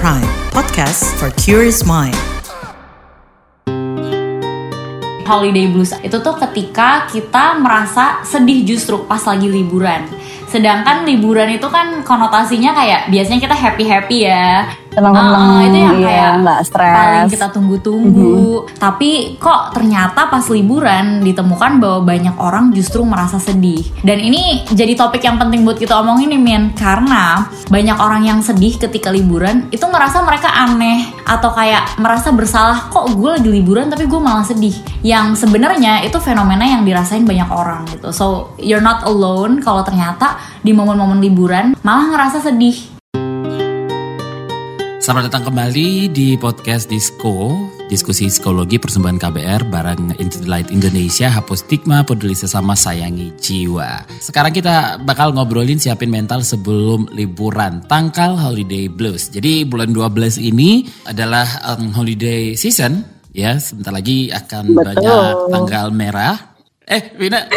Prime, podcast for curious mind. holiday blues itu tuh ketika kita merasa sedih justru pas lagi liburan. Sedangkan liburan itu kan konotasinya kayak biasanya kita happy happy ya. Tenang-tenang, Uh, itu yang iya, kayak nggak stres. paling kita tunggu-tunggu. Tapi kok ternyata pas liburan ditemukan bahwa banyak orang justru merasa sedih. Dan ini jadi topik yang penting buat kita omongin nih Min karena banyak orang yang sedih ketika liburan itu ngerasa mereka aneh atau kayak merasa bersalah kok gue lagi liburan tapi gue malah sedih. Yang sebenarnya itu fenomena yang dirasain banyak orang gitu. So you're not alone kalau ternyata di momen-momen liburan malah ngerasa sedih. Selamat datang kembali di podcast Disko, diskusi psikologi persembahan KBR bareng Into the Light Indonesia, hapus stigma, peduli sesama, sayangi jiwa. Sekarang kita bakal ngobrolin siapin mental sebelum liburan, tangkal holiday blues. Jadi bulan 12 ini adalah um, holiday season, ya sebentar lagi akan Betul. banyak tanggal merah. Eh, Wina,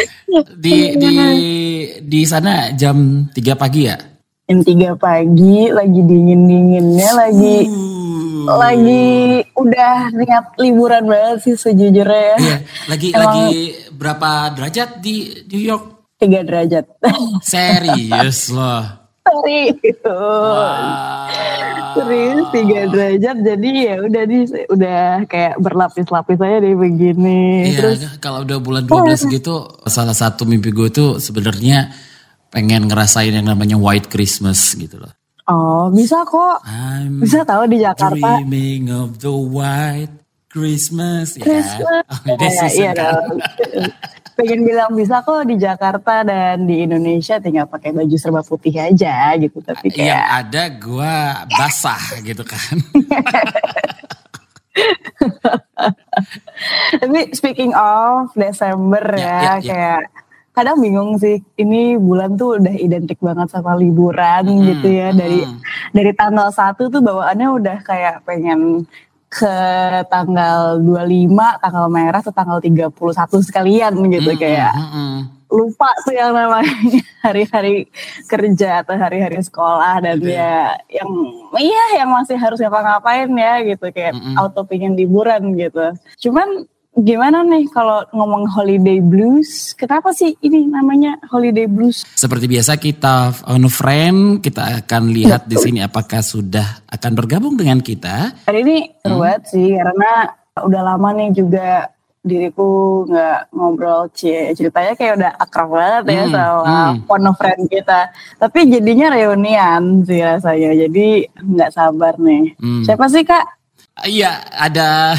di di di sana jam 3 pagi ya? Jam 3 pagi lagi dingin-dinginnya lagi lagi udah niat liburan banget sih sejujurnya ya. Iya, lagi Emang- lagi berapa derajat di New York? 3 derajat. Serius loh. Serius. Wah. Serius 3 derajat jadi ya udah di udah kayak berlapis-lapis aja deh begini. Iya, Terus kalau udah bulan 12 gitu, salah satu mimpi gue tuh sebenarnya pengen ngerasain yang namanya White Christmas gitu loh. oh bisa kok. I'm Bisa tahu di Jakarta. dreaming of the white Christmas. Ya, Christmas. holiday Ya, season iya kan. dong. Pengen bilang bisa kok di Jakarta dan di Indonesia tinggal pakai baju serba putih aja gitu. Tapi Yang kayak ada gue basah gitu kan. Tapi speaking of Desember Ya, ya, ya, ya. Kadang bingung sih. Ini bulan tuh udah identik banget sama liburan Hmm, gitu ya. Dari hmm. dari tanggal 1 tuh bawaannya udah kayak pengen ke tanggal 25, tanggal merah tuh tanggal 31 sekalian gitu Mm, kayak mm, mm. lupa tuh yang namanya hari-hari kerja atau hari-hari sekolah dan Iya. ya yang iya yang masih harus ngapa-ngapain ya gitu kayak Mm-mm. auto pingin liburan gitu. Cuman gimana nih kalau ngomong holiday blues? Kenapa sih ini namanya holiday blues? Seperti biasa kita on friend, kita akan lihat di sini apakah sudah akan bergabung dengan kita. Hari ini seru banget sih karena udah lama nih juga diriku nggak ngobrol cie ceritanya kayak udah akrab banget ya Hmm, sama hmm. one of friend kita tapi jadinya reunian sih rasanya jadi nggak sabar nih Hmm. siapa sih kak Iya, ada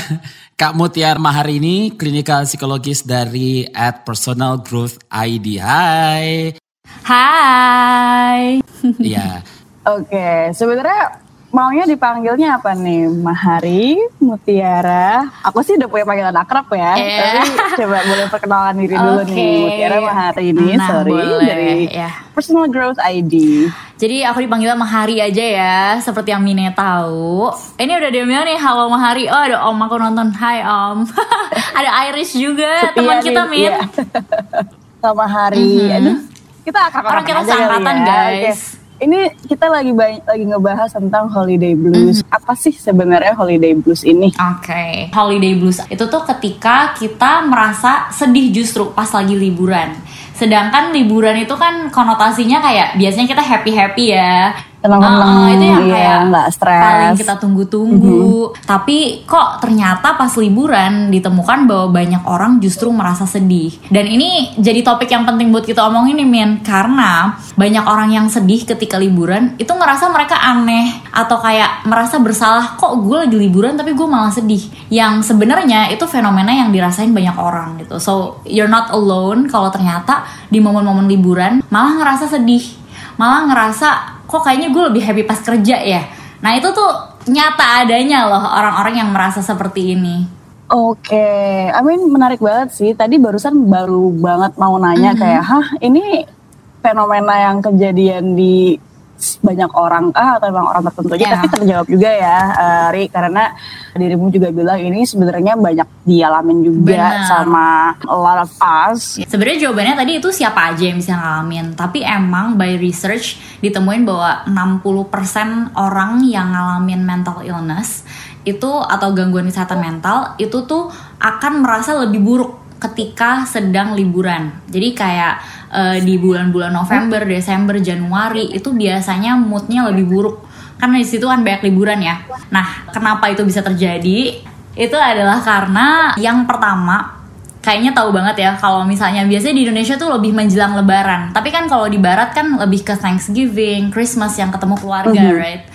Kak Mutiar Maharini, klinikal psikologis dari at Personal Growth ID. Hai. Hai. Iya. oke sebenarnya maunya dipanggilnya apa nih Mahari Mutiara aku sih udah punya panggilan akrab ya Iya. tapi coba boleh perkenalan diri dulu nih Mutiara Mahari ini Nah, sorry boleh, dari ya. Personal Growth ID Jadi aku dipanggil Mahari aja ya, seperti yang Mine tahu. Ini udah dia nih, halo Mahari. Oh ada Om aku nonton, Hai Om. ada Iris juga, teman kita Min. iya. sama hari Mhm. aduh kita akan Orang kita seangkatan, guys. Ini kita lagi ba- lagi ngebahas tentang holiday blues Mhm. apa sih sebenarnya holiday blues ini Oke, holiday blues itu tuh ketika kita merasa sedih justru pas lagi liburan. Sedangkan liburan itu kan konotasinya kayak biasanya kita happy happy ya. Ah, itu yang iya, kayak nggak stres. Paling kita tunggu-tunggu. Tapi kok ternyata pas liburan ditemukan bahwa banyak orang justru merasa sedih. Dan ini jadi topik yang penting buat kita omongin nih Min karena banyak orang yang sedih ketika liburan itu ngerasa mereka aneh atau kayak merasa bersalah kok gue lagi liburan tapi gue malah sedih. Yang sebenarnya itu fenomena yang dirasain banyak orang gitu. So you're not alone kalau ternyata di momen-momen liburan malah ngerasa sedih malah ngerasa kok kayaknya gue lebih happy pas kerja ya. Nah itu tuh nyata adanya loh orang-orang yang merasa seperti ini. Oke, I mean menarik banget sih. Tadi barusan baru banget mau nanya Mhm. kayak, hah ini fenomena yang kejadian di banyak orang ah atau memang orang tertentu aja Yeah. tapi terjawab juga ya eh, Ri karena dirimu juga bilang ini sebenarnya banyak dialamin juga Benar. sama a lot of us Sebenarnya jawabannya tadi itu siapa aja yang bisa ngalamin. Tapi emang by research ditemuin bahwa 60% orang yang ngalamin mental illness itu atau gangguan kesehatan mental itu tuh akan merasa lebih buruk ketika sedang liburan. Jadi kayak eh, di bulan-bulan November, Desember, Januari itu biasanya moodnya lebih buruk karena di situ kan banyak liburan ya. Nah, kenapa itu bisa terjadi? Itu adalah karena yang pertama kayaknya tahu banget ya kalau misalnya biasanya di Indonesia tuh lebih menjelang Lebaran. Tapi kan kalau di Barat kan lebih ke Thanksgiving, Christmas yang ketemu keluarga, right?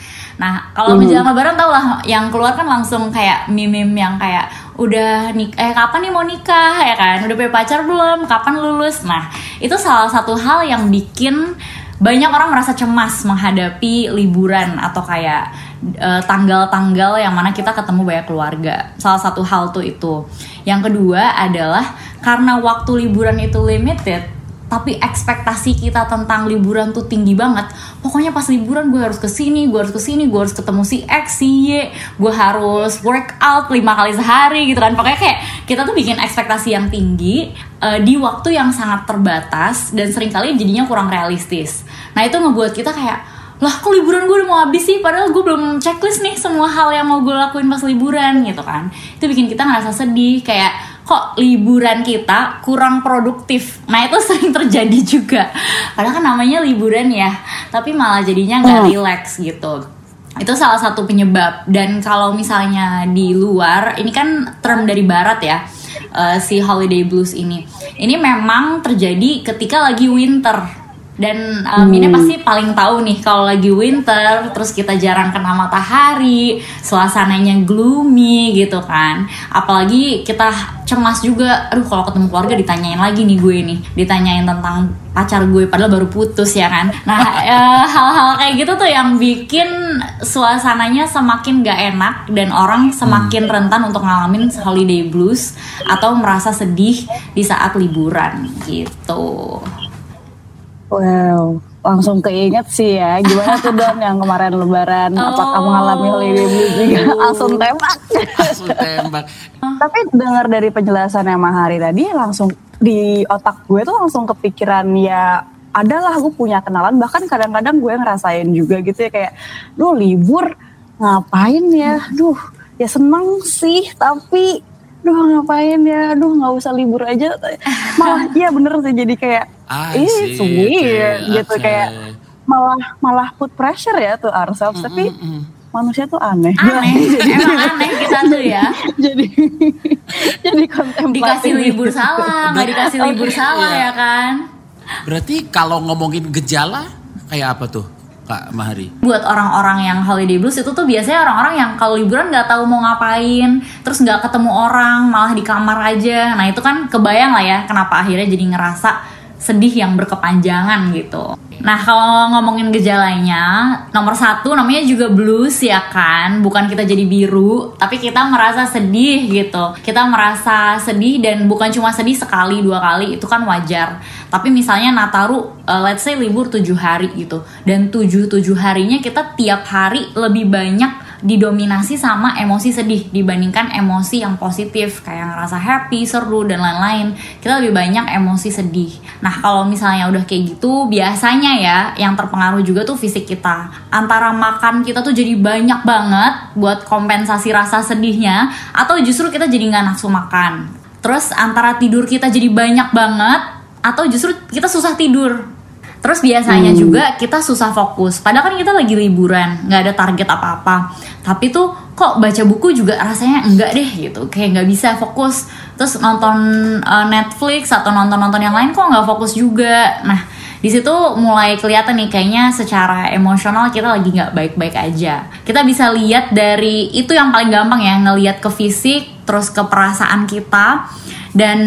Nah kalau menjelang Lebaran tau lah yang keluar kan langsung kayak meme-meme yang kayak udah nik eh kapan nih mau nikah ya kan udah punya pacar belum kapan lulus nah itu salah satu hal yang bikin banyak orang merasa cemas menghadapi liburan atau kayak eh, tanggal-tanggal yang mana kita ketemu banyak keluarga. Salah satu hal tuh itu. Yang kedua adalah karena waktu liburan itu limited, tapi ekspektasi kita tentang liburan tuh tinggi banget. Pokoknya pas liburan gue harus ke sini, gue harus ke sini, gue harus ketemu si X, si Y, gue harus workout lima kali sehari gitu kan. Pokoknya kayak kita tuh bikin ekspektasi yang tinggi eh, di waktu yang sangat terbatas dan sering kali jadinya kurang realistis. Nah itu ngebuat kita kayak lah kok liburan gue udah mau habis sih padahal gue belum checklist nih semua hal yang mau gue lakuin pas liburan gitu kan itu bikin kita ngerasa sedih kayak kok liburan kita kurang produktif? Nah itu sering terjadi juga. Padahal kan namanya liburan ya tapi malah jadinya nggak relax gitu. Itu salah satu penyebab. Dan kalau misalnya di luar ini kan term dari barat ya eh, si holiday blues ini. Ini memang terjadi ketika lagi winter dan um, ini pasti paling tahu nih kalau lagi winter terus kita jarang kena matahari suasananya gloomy gitu kan. Apalagi kita cemas juga. Aduh kalau ketemu keluarga ditanyain lagi nih gue nih. Ditanyain tentang pacar gue padahal baru putus ya kan? Nah eh, hal-hal kayak gitu tuh yang bikin suasananya semakin gak enak dan orang semakin rentan untuk ngalamin holiday blues atau merasa sedih di saat liburan gitu Wow, langsung keinget sih ya. Gimana tuh Don yang kemarin lebaran? Apakah Oh. mengalami holiday blues juga? langsung tembak. Langsung tembak. Tapi dengar dari penjelasan yang Mahari tadi langsung di otak gue tuh langsung kepikiran ya adalah gue punya kenalan bahkan kadang-kadang gue ngerasain juga gitu ya kayak duh libur ngapain ya duh ya seneng sih tapi duh ngapain ya? Duh nggak usah libur aja. Malah iya bener sih. Jadi kayak ih see, weird oke, gitu. kayak malah malah put pressure ya tuh ourselves. Tapi manusia tuh aneh. Aneh. Emang aneh kita tuh ya. Jadi jadi kontemplatif. Dikasih libur gitu. salah nggak dikasih libur salah Iya. ya kan? Berarti kalau ngomongin gejala kayak apa tuh Kak Mahari? buat orang-orang yang holiday blues itu tuh biasanya orang-orang yang kalau liburan nggak tahu mau ngapain terus nggak ketemu orang malah di kamar aja nah itu kan kebayang lah ya kenapa akhirnya jadi ngerasa sedih yang berkepanjangan gitu. Nah kalau ngomongin gejalanya nomor satu namanya juga blues ya kan? Bukan kita jadi biru tapi kita merasa sedih gitu. Kita merasa sedih dan bukan cuma sedih sekali dua kali itu kan wajar. Tapi misalnya Nataru uh, let's say libur tujuh hari gitu. Dan tujuh tujuh harinya kita tiap hari lebih banyak didominasi sama emosi sedih dibandingkan emosi yang positif kayak ngerasa happy, seru dan lain-lain. Kita lebih banyak emosi sedih. Nah, kalau misalnya udah kayak gitu, biasanya ya yang terpengaruh juga tuh fisik kita. Antara makan kita tuh jadi banyak banget buat kompensasi rasa sedihnya atau justru kita jadi nggak nafsu makan. Terus antara tidur kita jadi banyak banget atau justru kita susah tidur. Terus biasanya juga kita susah fokus. Padahal kan kita lagi liburan, nggak ada target apa-apa. Tapi tuh kok baca buku juga rasanya enggak deh gitu. Kayak nggak bisa fokus. Terus nonton uh, Netflix atau nonton-nonton yang lain kok nggak fokus juga. Nah di situ mulai kelihatan nih kayaknya secara emosional kita lagi nggak baik-baik aja. Kita bisa lihat dari itu yang paling gampang ya ngelihat ke fisik, terus ke perasaan kita dan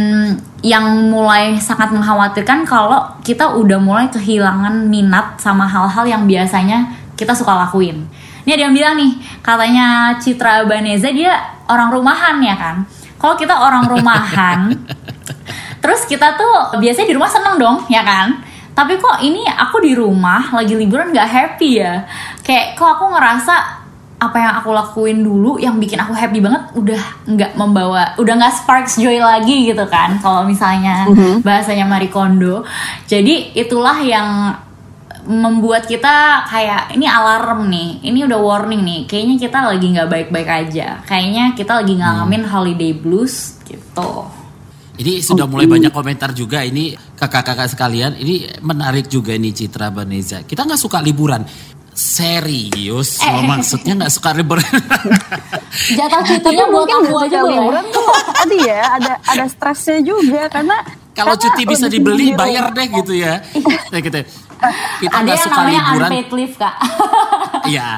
yang mulai sangat mengkhawatirkan kalau kita udah mulai kehilangan minat sama hal-hal yang biasanya kita suka lakuin. Ini ada yang bilang nih, katanya Citra Baneza dia orang rumahan ya kan. Kalau kita orang rumahan, terus kita tuh biasanya di rumah seneng dong ya kan. tapi kok ini aku di rumah lagi liburan nggak happy ya kayak kok aku ngerasa apa yang aku lakuin dulu yang bikin aku happy banget udah nggak membawa udah nggak sparks joy lagi gitu kan kalau misalnya bahasanya Marie Kondo jadi itulah yang membuat kita kayak ini alarm nih ini udah warning nih kayaknya kita lagi nggak baik-baik aja kayaknya kita lagi ngalamin holiday blues gitu Ini sudah mulai banyak komentar juga ini kakak-kakak sekalian. Ini menarik juga nih Citra Baneza. Kita nggak suka liburan. Serius, Eh. lo maksudnya nggak suka liburan? jatah cutinya buat mungkin aku aja boleh liburan tuh tadi ya ada ada stresnya juga karena Kalau cuti bisa dibeli, di bayar deh gitu ya. Nah, gitu. Kita nggak suka namanya liburan. unpaid leave kak Iya.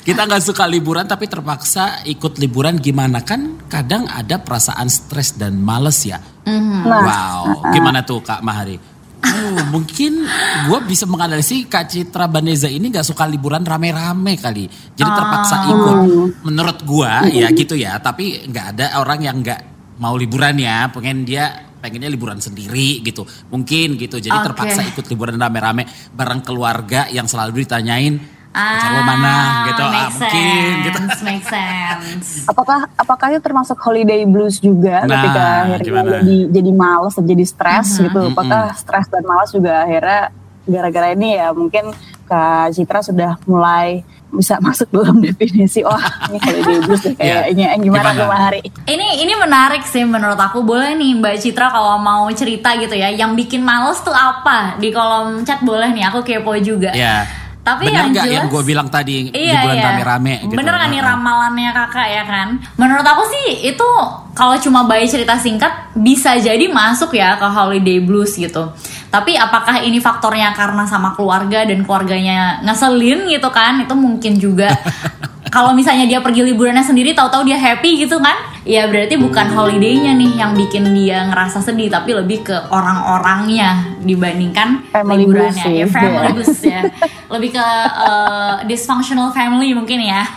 Kita nggak suka liburan tapi terpaksa ikut liburan gimana kan? Kadang ada perasaan stres dan males ya. Mhm. Nah, wow, gimana tuh Kak Mahari? Oh, mungkin gue bisa menganalisis Kak Citra Baneza ini nggak suka liburan rame-rame kali, jadi terpaksa Ah. ikut. Menurut gue ya gitu ya, tapi nggak ada orang yang nggak mau liburan ya, pengen dia pengennya liburan sendiri gitu, mungkin gitu. Jadi Oke. terpaksa ikut liburan rame-rame bareng keluarga yang selalu ditanyain pacar lo mana gitu, ah, mungkin gitu. sense, make sense. apakah apakah itu termasuk holiday blues juga Nah, ketika akhirnya gimana? jadi jadi males dan jadi stres Mhm. gitu apakah stres dan males juga akhirnya gara-gara ini ya mungkin Kak Citra sudah mulai bisa masuk dalam definisi oh ini holiday blues deh Iya. kayaknya Eh, gimana Gimana? Mahari Ini ini menarik sih menurut aku. Boleh nih Mbak Citra kalau mau cerita gitu ya, yang bikin males tuh apa? Di kolom chat boleh nih, aku kepo juga. Ya. Tapi Benar yang nggak jelas yang gue bilang tadi Iya, liburan iya. rame-rame gitu. Bener kan nih ramalannya kakak ya kan? Menurut aku sih itu kalau cuma bayi cerita singkat bisa jadi masuk ya ke holiday blues gitu. Tapi apakah ini faktornya karena sama keluarga dan keluarganya ngeselin gitu kan? Itu mungkin juga. kalau misalnya dia pergi liburannya sendiri tahu-tahu dia happy gitu kan? Ya berarti bukan holidaynya nih yang bikin dia ngerasa sedih tapi lebih ke orang-orangnya dibandingkan Family liburannya. sih, ya family iya. blues ya. Lebih ke uh, dysfunctional family mungkin ya.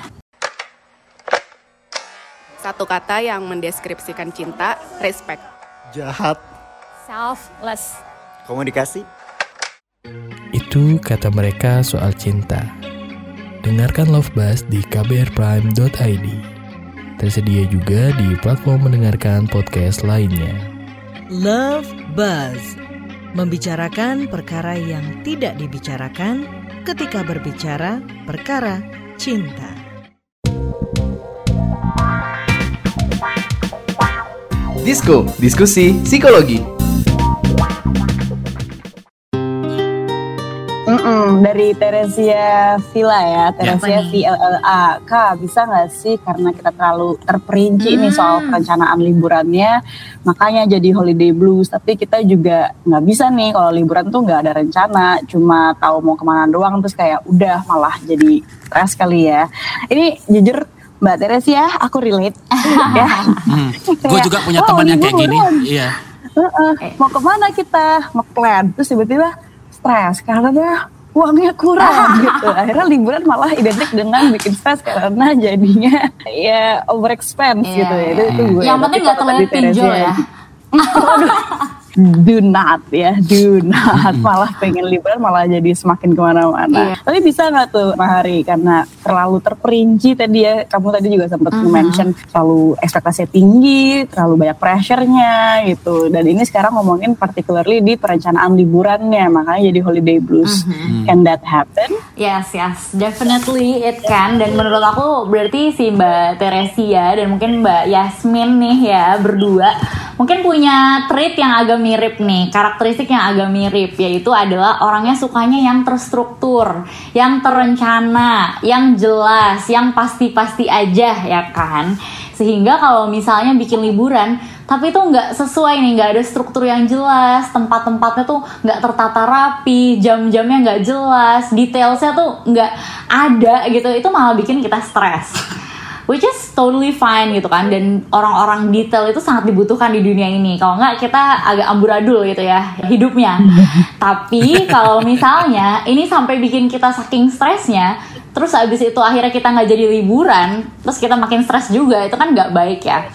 Satu kata yang mendeskripsikan cinta, respect. jahat, selfless. Komunikasi, Itu kata mereka soal cinta. Dengarkan Love Buzz di kbrprime.id. Tersedia juga di platform mendengarkan podcast lainnya. Love Buzz. Membicarakan perkara yang tidak dibicarakan ketika berbicara perkara cinta. Disko, diskusi psikologi. Dari Teresia Villa ya, Teresia Apa nih? VLLA. Kak, bisa nggak sih karena kita terlalu terperinci nih soal Hmm. perencanaan liburannya, makanya jadi holiday blues. Tapi kita juga nggak bisa nih kalau liburan tuh nggak ada rencana, cuma tahu mau ke mana doang, terus kayak udah malah jadi stres kali ya. Ini jujur Mbak Teresia, aku relate. ya. Hmm. Gue juga punya "Wow, teman yang kayak gini. liburan." Iya. Heeh, mau ke mana kita ngeplan terus tiba-tiba stres karena uangnya kurang gitu. Akhirnya liburan malah identik dengan bikin stres karena jadinya ya over expense Iya, gitu. Ya itu, itu gue Yang penting nggak tadi Teresia pinjol ya. do not ya do not. Malah pengen liburan malah jadi semakin ke mana-mana. Iya. tapi bisa nggak tuh Mahari karena terlalu terperinci tadi ya kamu tadi juga sempat Mhm. mention terlalu ekspektasinya tinggi terlalu banyak pressure-nya gitu. Dan ini sekarang ngomongin particularly di perencanaan liburannya makanya jadi holiday blues. Mhm. can that happen? Yes, yes, definitely it can. Dan menurut aku berarti si Mbak Teresia dan mungkin Mbak Yasmin nih ya berdua mungkin punya trait yang agak mirip nih, karakteristik yang agak mirip yaitu adalah orangnya sukanya yang terstruktur, yang terencana, yang jelas, yang pasti-pasti aja ya kan. Sehingga kalau misalnya bikin liburan tapi itu nggak sesuai nih nggak ada struktur yang jelas tempat-tempatnya tuh nggak tertata rapi jam-jamnya nggak jelas detailsnya tuh nggak ada gitu itu malah bikin kita stres which is totally fine gitu kan. Dan orang-orang detail itu sangat dibutuhkan di dunia ini. Kalau nggak kita agak amburadul gitu ya hidupnya. Tapi kalau misalnya ini sampai bikin kita saking stresnya terus abis itu akhirnya kita nggak jadi liburan terus kita makin stres juga itu kan nggak baik ya.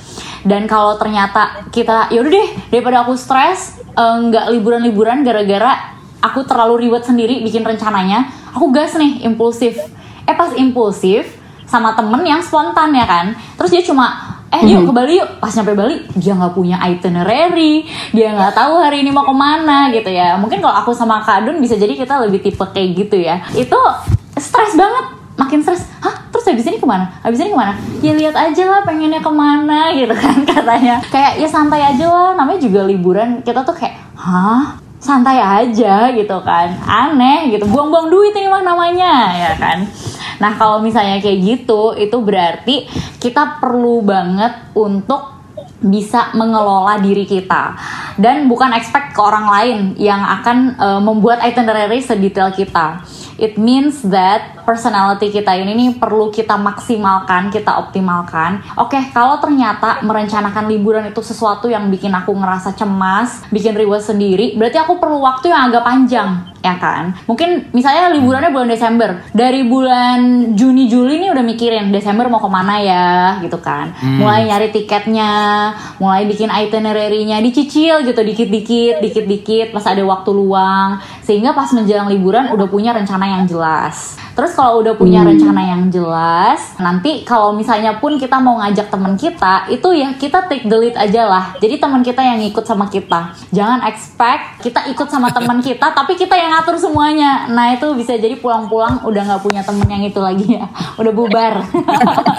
Dan kalau ternyata kita yaudah deh daripada aku stres eh, nggak liburan-liburan gara-gara aku terlalu ribet sendiri bikin rencananya aku gas nih impulsif. Eh pas impulsif sama temen yang spontan ya kan? Terus dia cuma eh yuk ke Bali yuk. Pas nyampe Bali dia nggak punya itinerary dia nggak tahu hari ini mau ke mana gitu ya. Mungkin kalau aku sama Kak Dun bisa jadi kita lebih tipe kayak gitu ya. Itu stres banget makin stres. Hah terus habis ini ke mana? Habis ini ke mana? Ya lihat aja lah pengennya ke mana gitu kan katanya. Kayak ya santai aja lah. Namanya juga liburan kita tuh kayak hah? Santai aja gitu kan. Aneh gitu. Buang-buang duit ini mah namanya ya kan nah kalau misalnya kayak gitu itu berarti kita perlu banget untuk bisa mengelola diri kita. Dan bukan expect ke orang lain yang akan uh, membuat itinerary sedetail kita. It means that personality kita ini nih perlu kita maksimalkan, kita optimalkan. Oke, okay, kalau ternyata merencanakan liburan itu sesuatu yang bikin aku ngerasa cemas, bikin reward sendiri, berarti aku perlu waktu yang agak panjang, ya kan? Mungkin misalnya liburannya bulan Desember, dari bulan Juni Juli nih udah mikirin Desember mau ke mana ya, gitu kan? Hmm. Mulai nyari tiketnya, mulai bikin itinerary-nya, dicicil gitu dikit-dikit, dikit-dikit, pas ada waktu luang, sehingga pas menjelang liburan udah punya rencana yang jelas. Terus kalau udah punya hmm. rencana yang jelas, nanti kalau misalnya pun kita mau ngajak teman kita, itu ya kita take the lead aja lah. Jadi teman kita yang ikut sama kita. Jangan expect kita ikut sama teman kita, tapi kita yang ngatur semuanya. Nah itu bisa jadi pulang-pulang udah nggak punya temen yang itu lagi ya, udah bubar.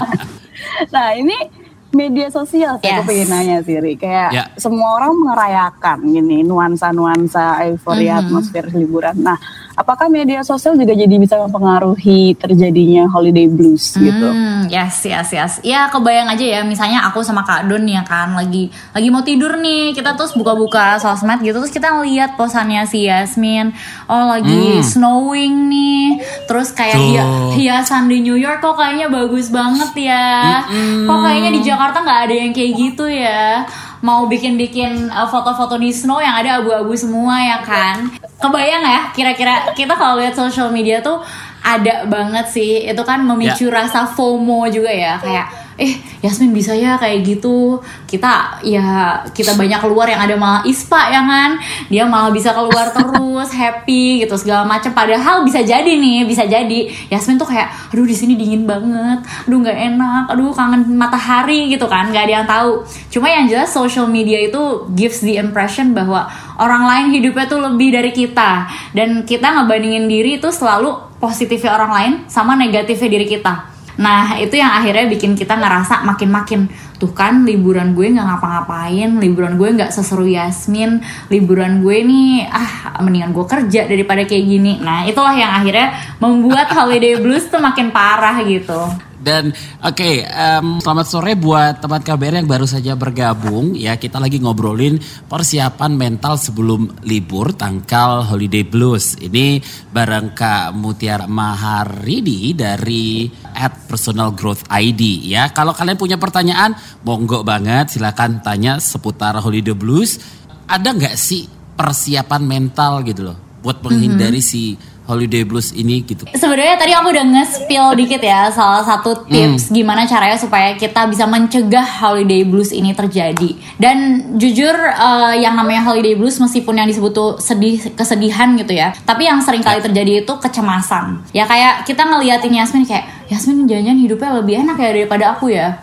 nah ini media sosial saya yes. pengen nanya Siri kayak yeah. semua orang merayakan gini nuansa-nuansa euforia mm -hmm. atmosfer liburan. Nah, apakah media sosial juga jadi bisa mempengaruhi terjadinya holiday blues gitu? Hmm, yes, yes, yes. Ya kebayang aja ya, misalnya aku sama Kak Don ya kan lagi lagi mau tidur nih, kita terus buka-buka sosmed gitu terus kita ngeliat posannya si Yasmin, oh lagi mm. snowing nih, terus kayak dia hiasan di New York kok kayaknya bagus banget ya, mm -mm. kok kayaknya di Jakarta Jakarta nggak ada yang kayak gitu ya mau bikin-bikin uh, foto-foto di snow yang ada abu-abu semua ya kan kebayang ya kira-kira kita kalau lihat social media tuh ada banget sih itu kan memicu ya. rasa FOMO juga ya kayak eh Yasmin bisa ya kayak gitu. Kita ya kita banyak keluar yang ada malah ispa ya kan? Dia malah bisa keluar terus happy gitu segala macam padahal bisa jadi nih bisa jadi Yasmin tuh kayak aduh di sini dingin banget. Aduh nggak enak. Aduh kangen matahari gitu kan. Nggak ada yang tahu. Cuma yang jelas social media itu gives the impression bahwa orang lain hidupnya tuh lebih dari kita. Dan kita ngebandingin diri itu selalu positifnya orang lain sama negatifnya diri kita Nah itu yang akhirnya bikin kita ngerasa makin-makin tuh kan liburan gue nggak ngapa-ngapain, liburan gue nggak seseru Yasmin, liburan gue nih ah mendingan gue kerja daripada kayak gini. Nah itulah yang akhirnya membuat holiday blues tuh makin parah gitu. Dan oke, okay, um, selamat sore buat teman KBR yang baru saja bergabung. Ya, kita lagi ngobrolin persiapan mental sebelum libur tangkal Holiday Blues. Ini bareng Kak Mutiara Maharidi dari at Personal Growth ID. Ya, kalau kalian punya pertanyaan, monggo banget silakan tanya seputar Holiday Blues. Ada nggak sih persiapan mental gitu loh buat menghindari mm -hmm. si holiday blues ini gitu? Sebenarnya tadi aku udah nge-spill dikit ya salah satu tips hmm. gimana caranya supaya kita bisa mencegah holiday blues ini terjadi. Dan jujur uh, yang namanya holiday blues meskipun yang disebut tuh sedih kesedihan gitu ya, tapi yang sering kali ya. terjadi itu kecemasan. Ya kayak kita ngeliatin Yasmin kayak Yasmin jangan hidupnya lebih enak ya daripada aku ya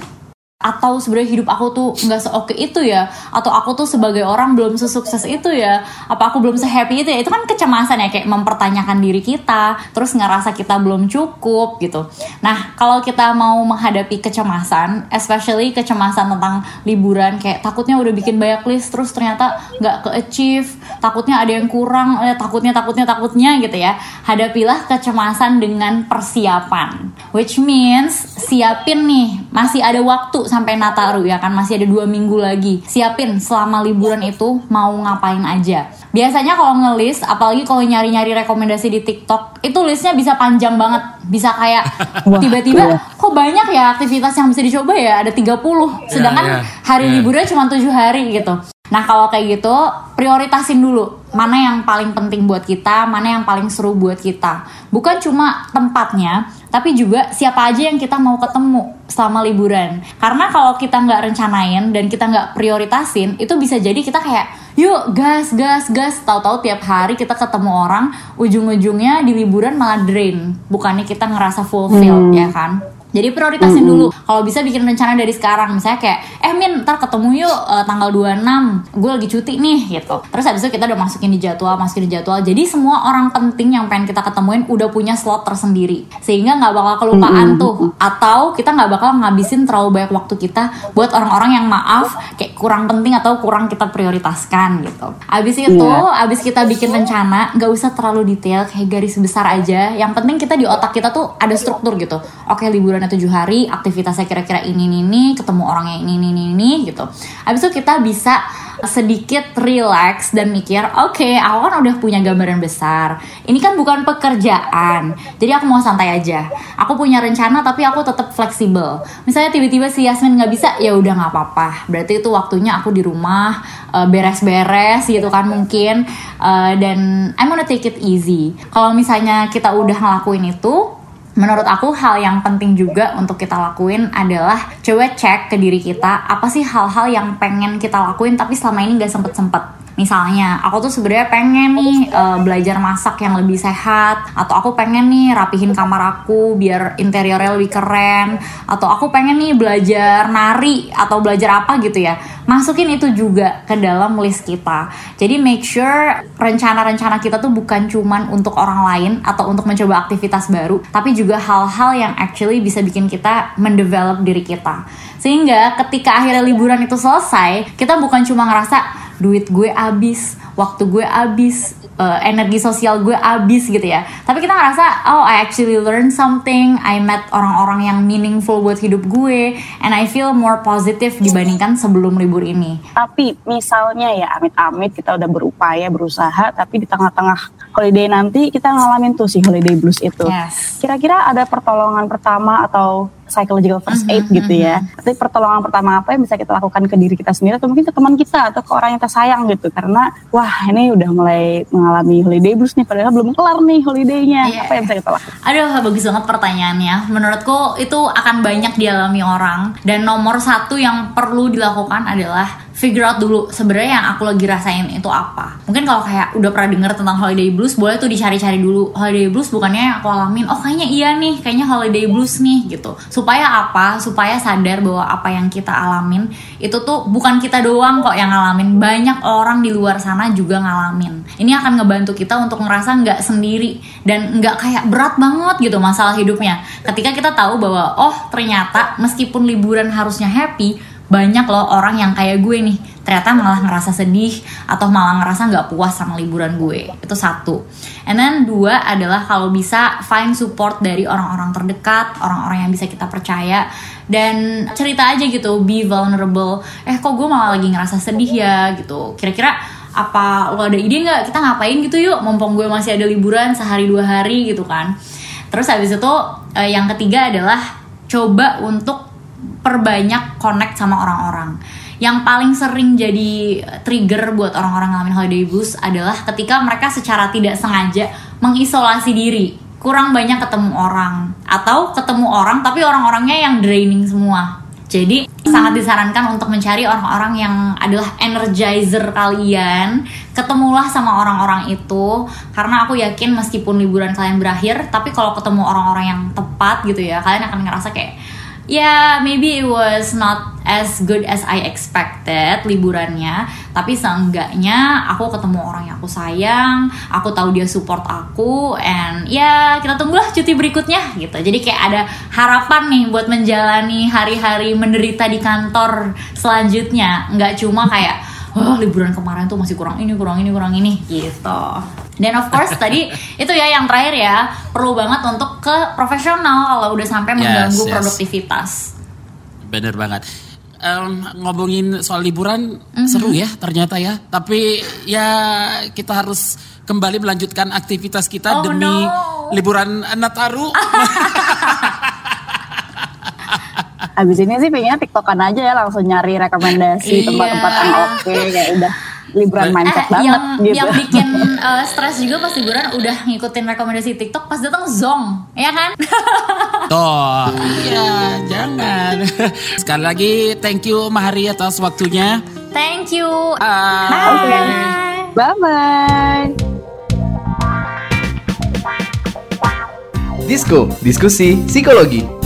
atau sebenarnya hidup aku tuh nggak seoke itu ya atau aku tuh sebagai orang belum sesukses itu ya apa aku belum sehappy itu ya itu kan kecemasan ya kayak mempertanyakan diri kita terus ngerasa kita belum cukup gitu. Nah kalau kita mau menghadapi kecemasan especially kecemasan tentang liburan kayak takutnya udah bikin banyak list terus ternyata nggak ke achieve takutnya ada yang kurang eh, takutnya takutnya takutnya gitu ya hadapilah kecemasan dengan persiapan. Which means siapin nih masih ada waktu sampai Nataru ya kan masih ada dua minggu lagi. Siapin selama liburan itu mau ngapain aja. Biasanya kalau ngelis apalagi kalau nyari-nyari rekomendasi di TikTok itu listnya bisa panjang banget. Bisa kayak tiba-tiba iya. kok banyak ya aktivitas yang bisa dicoba ya? Ada 30 iya, sedangkan yeah, yeah, hari yeah. liburnya cuma tujuh hari gitu. Nah kalau kayak gitu prioritasin dulu. Mana yang paling penting buat kita, mana yang paling seru buat kita. Bukan cuma tempatnya, tapi juga siapa aja yang kita mau ketemu selama liburan. Karena kalau kita nggak rencanain dan kita nggak prioritasin, itu bisa jadi kita kayak yuk gas gas gas. Tahu-tahu tiap hari kita ketemu orang ujung-ujungnya di liburan malah drain. Bukannya kita ngerasa fulfilled ya kan jadi prioritasin dulu. Kalau bisa bikin rencana dari sekarang. Misalnya kayak, eh Min, ntar ketemu yuk uh, tanggal 26. Gue lagi cuti nih gitu. Terus habis itu kita udah masukin di jadwal, masukin di jadwal. Jadi semua orang penting yang pengen kita ketemuin udah punya slot tersendiri. Sehingga nggak bakal kelupaan tuh. Atau kita nggak bakal ngabisin terlalu banyak waktu kita buat orang-orang yang maaf kayak kurang penting atau kurang kita prioritaskan gitu. Abis itu, abis kita bikin rencana, nggak usah terlalu detail kayak garis besar aja. Yang penting kita di otak kita tuh ada struktur gitu. Oke liburan tujuh hari aktivitasnya kira-kira ini ini ini ketemu orang yang ini ini ini, ini gitu. Habis itu kita bisa sedikit relax dan mikir oke okay, aku kan udah punya gambaran besar. Ini kan bukan pekerjaan. Jadi aku mau santai aja. Aku punya rencana tapi aku tetap fleksibel. Misalnya tiba-tiba si Yasmin nggak bisa ya udah nggak apa-apa. Berarti itu waktunya aku di rumah uh, beres-beres gitu kan mungkin. Uh, dan I'm gonna take it easy. Kalau misalnya kita udah ngelakuin itu menurut aku hal yang penting juga untuk kita lakuin adalah coba cek ke diri kita apa sih hal-hal yang pengen kita lakuin tapi selama ini gak sempet-sempet Misalnya, aku tuh sebenarnya pengen nih uh, belajar masak yang lebih sehat, atau aku pengen nih rapihin kamar aku biar interiornya lebih keren, atau aku pengen nih belajar nari atau belajar apa gitu ya. Masukin itu juga ke dalam list kita. Jadi make sure rencana-rencana kita tuh bukan cuman untuk orang lain atau untuk mencoba aktivitas baru, tapi juga hal-hal yang actually bisa bikin kita mendevelop diri kita. Sehingga ketika akhirnya liburan itu selesai, kita bukan cuma ngerasa duit gue abis waktu gue abis uh, energi sosial gue abis gitu ya. Tapi kita ngerasa oh I actually learn something. I met orang-orang yang meaningful buat hidup gue and I feel more positive dibandingkan sebelum libur ini. Tapi misalnya ya amit-amit kita udah berupaya berusaha tapi di tengah-tengah holiday nanti kita ngalamin tuh si holiday blues itu. Kira-kira ada pertolongan pertama atau psychological first aid mm-hmm, gitu ya. Mm-hmm. Tapi pertolongan pertama apa yang bisa kita lakukan ke diri kita sendiri atau mungkin ke teman kita atau ke orang yang kita sayang gitu. Karena wah ini udah mulai mengalami holiday blues nih padahal belum kelar nih holidaynya. Yeah. Apa yang bisa kita lakukan? Aduh bagus banget pertanyaannya. Menurutku itu akan banyak dialami orang dan nomor satu yang perlu dilakukan adalah figure out dulu sebenarnya yang aku lagi rasain itu apa. Mungkin kalau kayak udah pernah denger tentang holiday blues, boleh tuh dicari-cari dulu. Holiday blues bukannya aku alamin, oh kayaknya iya nih, kayaknya holiday blues nih gitu. Supaya apa? Supaya sadar bahwa apa yang kita alamin itu tuh bukan kita doang kok yang ngalamin. Banyak orang di luar sana juga ngalamin. Ini akan ngebantu kita untuk ngerasa nggak sendiri dan nggak kayak berat banget gitu masalah hidupnya. Ketika kita tahu bahwa oh ternyata meskipun liburan harusnya happy, banyak loh orang yang kayak gue nih. Ternyata malah ngerasa sedih atau malah ngerasa nggak puas sama liburan gue. Itu satu. And then dua adalah kalau bisa find support dari orang-orang terdekat orang-orang yang bisa kita percaya dan cerita aja gitu be vulnerable. Eh kok gue malah lagi ngerasa sedih ya gitu. Kira-kira apa lo ada ide nggak? Kita ngapain gitu yuk? Mumpung gue masih ada liburan sehari dua hari gitu kan. Terus habis itu eh, yang ketiga adalah coba untuk perbanyak connect sama orang-orang. Yang paling sering jadi trigger buat orang-orang ngalamin holiday blues adalah ketika mereka secara tidak sengaja mengisolasi diri, kurang banyak ketemu orang atau ketemu orang tapi orang-orangnya yang draining semua. Jadi sangat disarankan untuk mencari orang-orang yang adalah energizer kalian. Ketemulah sama orang-orang itu karena aku yakin meskipun liburan kalian berakhir, tapi kalau ketemu orang-orang yang tepat gitu ya, kalian akan ngerasa kayak ya maybe it was not as good as I expected liburannya. Tapi seenggaknya aku ketemu orang yang aku sayang aku tahu dia support aku and ya kita tunggulah cuti berikutnya gitu. Jadi kayak ada harapan nih buat menjalani hari-hari menderita di kantor selanjutnya. Nggak cuma kayak oh liburan kemarin tuh masih kurang ini kurang ini kurang ini gitu dan of course tadi itu ya yang terakhir ya perlu banget untuk ke profesional kalau udah sampai mengganggu yes, produktivitas. Bener banget. Um, ngomongin soal liburan mm-hmm. seru ya ternyata ya. Tapi ya kita harus kembali melanjutkan aktivitas kita oh, demi no. liburan Nataru. Abis ini sih pengennya tiktokan aja ya langsung nyari rekomendasi iya. tempat-tempat yang oke okay, kayak udah liburan eh, mindset banget yang, gitu. Yang bikin uh, stres juga pas liburan udah ngikutin rekomendasi TikTok pas datang zong, ya kan? Tuh, iya jangan. Sekali lagi thank you Mahari atas waktunya. Thank you. Ah. Bye. Bye bye. Disko, diskusi psikologi.